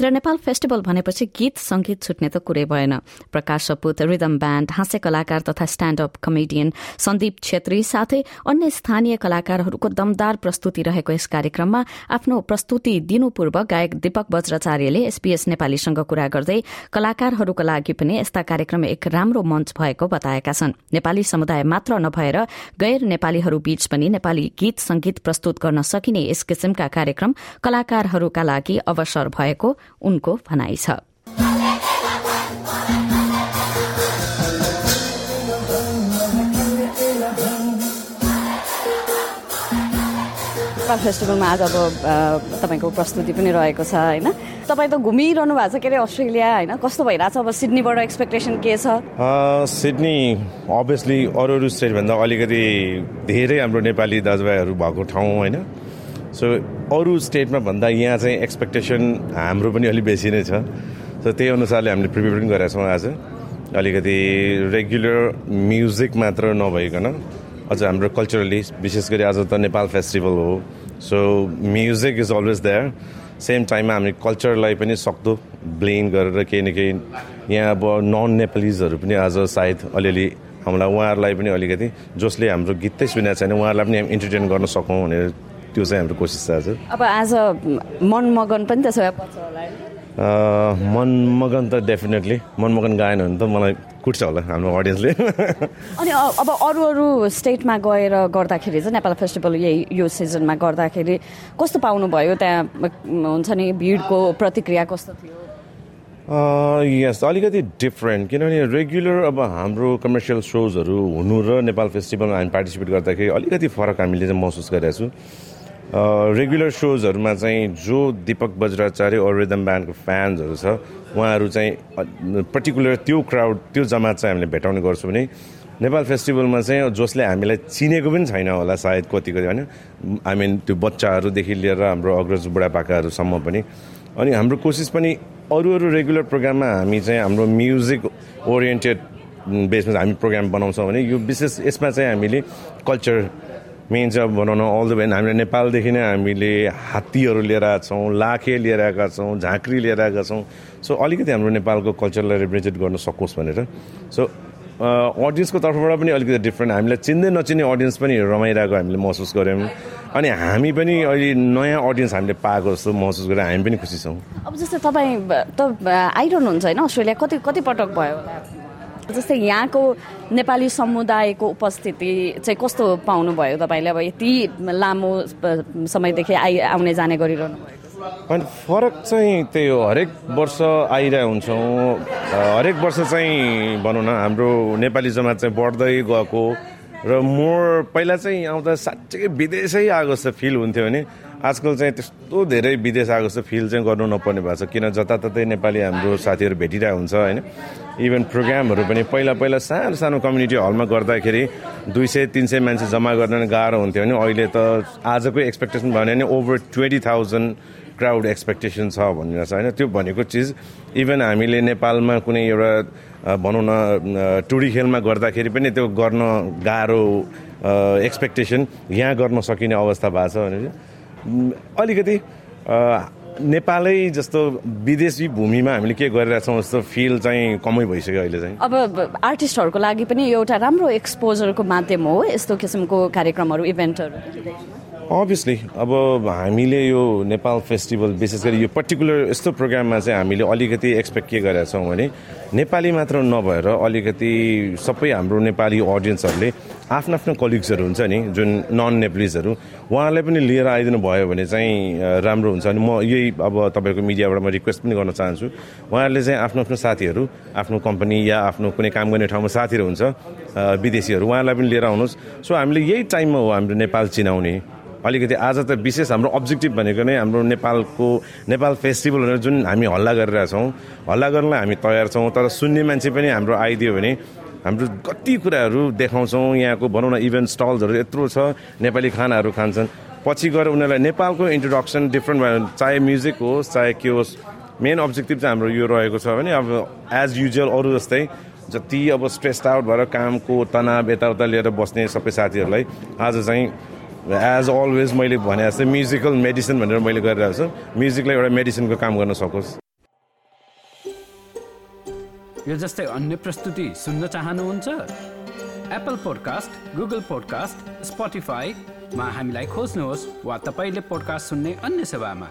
र नेपाल फेस्टिभल भनेपछि गीत संगीत छुट्ने त कुरै भएन। प्रकाश सपुत रिदम ब्याण्ड हास्य कलाकार तथा stand up comedian Sandeep Chhetri साथै अन्य स्थानीय कलाकारहरूको दमदार प्रस्तुति रहेको यस कार्यक्रममा आफ्नो प्रस्तुति दिनु पूर्व गायक दीपक वज्राचार्यले एसपीएस नेपालीसँग कुरा गर्दै कलाकारहरूका लागि पनि यस्ता कार्यक्रम एक राम्रो मञ्च भएको बताएका छन्। नेपाली समुदाय मात्र नभएर गैर नेपालीहरू बीच पनि नेपाली गीत संगीत प्रस्तुत गर्न सकिने यस किसिमका कार्यक्रम कलाकारहरूका लागि अवसर भएको उनको भनाइ छ। फेस्टिभलमा आज अब तपाईँको प्रस्तुति पनि रहेको छ होइन? तपाईँ त घुमिरहनु भएको छ के अरे अस्ट्रेलिया होइन? कस्तो भइरहेछ अब सिडनीबाट एक्सपेक्टेसन के छ? सिडनी अभियसली अरू अरू स्टेटभन्दा अलिकति धेरै हाम्रो नेपाली दाजुभाइहरू भएको ठाउँ होइन? सो अरू स्टेटमा भन्दा यहाँ चाहिँ एक्सपेक्टेसन हाम्रो पनि अलिक बेसी नै छ। सो त्यही अनुसारले हामीले प्रिपेयर पनि गरेका छौँ आज। अलिकति रेगुलर म्युजिक मात्र नभइकन अझ हाम्रो कल्चरली विशेष गरी आज त नेपाल फेस्टिभल हो। So music is always there same टाइममा हामी कल्चरलाई पनि सक्दो ब्लेन गरेर केही न केही यहाँ अब नन नेपालिजहरू पनि आज सायद अलिअलि हामीलाई उहाँहरूलाई पनि अलिकति जसले हाम्रो गीतै सुनेको छैन उहाँहरूलाई पनि हामी इन्टरटेन गर्न सकौँ भनेर त्यो चाहिँ हाम्रो कोसिस छ अब आज मनमगन पनि त्यसो भए मनमगन त डेफिनेटली मनमगन गाएन भने त मलाई कुट्छ होला हाम्रो अडियन्सले अनि अब अरू अरू स्टेटमा गएर गर्दाखेरि चाहिँ नेपाल फेस्टिभल यही यो सिजनमा गर्दाखेरि कस्तो पाउनुभयो? त्यहाँ हुन्छ नि भिडको प्रतिक्रिया कस्तो थियो? यस अलिकति डिफ्रेन्ट किनभने रेगुलर अब हाम्रो कमर्सियल सोजहरू हुनु र नेपाल फेस्टिभलमा हामी पार्टिसिपेट गर्दाखेरि अलिकति फरक हामीले चाहिँ महसुस गरिरहेको छु। रेगुलर सोजहरूमा चाहिँ जो दिपक बज्राचार्य और रिदम ब्यान्डको फ्यान्सहरू छ उहाँहरू चाहिँ पर्टिकुलर त्यो क्राउड त्यो जमात चाहिँ हामीले भेटाउने गर्छौँ भने नेपाल फेस्टिभलमा चाहिँ जसले हामीलाई चिनेको पनि छैन होला सायद कति कति होइन? आई मिन त्यो बच्चाहरूदेखि लिएर हाम्रो अग्रज बुढापाकाहरूसम्म पनि। अनि हाम्रो कोसिस पनि अरू अरू रेगुलर प्रोग्राममा हामी चाहिँ हाम्रो म्युजिक ओरिएन्टेड बेसमा हामी प्रोग्राम बनाउँछौँ भने यो विशेष यसमा चाहिँ हामीले कल्चर मेन चाहिँ अब भनौँ न अल द वे हामीले नेपालदेखि नै हामीले हात्तीहरू लिएर आएका छौँ लाखे लिएर आएका छौँ झाँक्री लिएर आएका छौँ। सो अलिकति हाम्रो नेपालको कल्चरलाई रिप्रेजेन्ट गर्न सकोस् भनेर। सो अडियन्सको तर्फबाट पनि अलिकति डिफ्रेन्ट हामीलाई चिन्दै नचिन्ने अडियन्स पनि रमाइरहेको हामीले महसुस गऱ्यौँ। अनि हामी पनि अहिले नयाँ अडियन्स हामीले पाएको जस्तो महसुस गरेर हामी पनि खुसी छौँ। अब जस्तै तपाईँ त आइरहनुहुन्छ होइन? अस्ट्रेलिया कति कति पटक भयो जस्तै यहाँको नेपाली समुदायको उपस्थिति चाहिँ कस्तो पाउनुभयो तपाईँले? अब यति लामो समयदेखि आइ आउने जाने गरिरहनु अनि फरक चाहिँ त्यही हो हरेक वर्ष आइरहेको हुन्छौँ। हरेक वर्ष चाहिँ भनौँ न हाम्रो नेपाली जमात चाहिँ बढ्दै गएको। र मोर पहिला चाहिँ आउँदा साँच्चै विदेशै आएको जस्तो फिल हुन्थ्यो भने आजकल चाहिँ त्यस्तो धेरै विदेश आएको जस्तो फिल चाहिँ गर्नु नपर्ने भएको छ। किन जताततै नेपाली हाम्रो साथीहरू भेटिरहेको हुन्छ होइन? इभन प्रोग्रामहरू पनि पहिला पहिला सानो सानो कम्युनिटी हलमा गर्दाखेरि दुई सय तिन सय मान्छे जम्मा गर्न गाह्रो हुन्थ्यो भने अहिले त आजको एक्सपेक्टेसन भयो भने over twenty thousand crowd expectation छ भनेर छ होइन? त्यो भनेको चिज इभन हामीले नेपालमा कुनै एउटा भनौँ न टुडी खेलमा गर्दाखेरि पनि त्यो गर्न गाह्रो एक्सपेक्टेसन यहाँ गर्न सकिने अवस्था भएको छ भने अलिकति नेपालै जस्तो विदेशी भूमिमा हामीले के गरिरहेछौँ जस्तो फिल चाहिँ कमै भइसक्यो अहिले चाहिँ। अब आर्टिस्टहरूको लागि पनि एउटा राम्रो एक्सपोजरको माध्यम हो यस्तो किसिमको कार्यक्रमहरू इभेन्टहरू अभियसली अब हामीले यो नेपाल फेस्टिभल विशेष गरी यो पर्टिकुलर यस्तो प्रोग्राममा चाहिँ हामीले अलिकति एक्सपेक्ट के गरेका छौँ भने नेपाली मात्र नभएर अलिकति सबै हाम्रो नेपाली अडियन्सहरूले आफ्नो आफ्नो कलिग्सहरू हुन्छ नि जुन नन नेप्लिजहरू उहाँलाई पनि लिएर आइदिनु भयो भने चाहिँ राम्रो हुन्छ। अनि म यही अब तपाईँहरूको मिडियाबाट म रिक्वेस्ट पनि गर्न चाहन्छु। उहाँहरूले चाहिँ आफ्नो आफ्नो साथीहरू आफ्नो कम्पनी या आफ्नो कुनै काम गर्ने ठाउँमा साथीहरू हुन्छ विदेशीहरू उहाँलाई पनि लिएर आउनुहोस्। सो हामीले यही टाइममा हो हाम्रो नेपाल चिनाउने। अलिकति आज त विशेष हाम्रो अब्जेक्टिभ भनेको नै हाम्रो नेपालको नेपाल फेस्टिभलहरू जुन हामी हल्ला गरिरहेछौँ हल्ला गर्नलाई हामी तयार छौँ तर सुन्ने मान्छे पनि हाम्रो आइदियो भने हाम्रो कति कुराहरू देखाउँछौँ यहाँको भनौँ न इभेन्ट स्टल्सहरू यत्रो छ नेपाली खानाहरू खान्छन्। पछि गएर उनीहरूलाई नेपालको इन्ट्रोडक्सन डिफ्रेन्ट भयो। चाहे म्युजिक होस् चाहे के होस् मेन अब्जेक्टिभ चाहिँ हाम्रो यो रहेको छ भने अब एज युजुअल अरू जस्तै जति अब स्ट्रेस आउट भएर कामको तनाव यताउता लिएर बस्ने सबै साथीहरूलाई आज चाहिँ एज अलवेज मैले भने जस्तै म्युजिकल मेडिसिन भनेर मैले गरिरहेको छु। म्युजिकलाई एउटा मेडिसिनको काम गर्न सकोस्। यो जस्तै अन्य प्रस्तुति सुन्न चाहनुहुन्छ? एप्पल पोडकास्ट गुगल पोडकास्ट स्पोटिफाईमा हामीलाई खोज्नुहोस् वा तपाईँले पोडकास्ट सुन्ने अन्य सेवामा।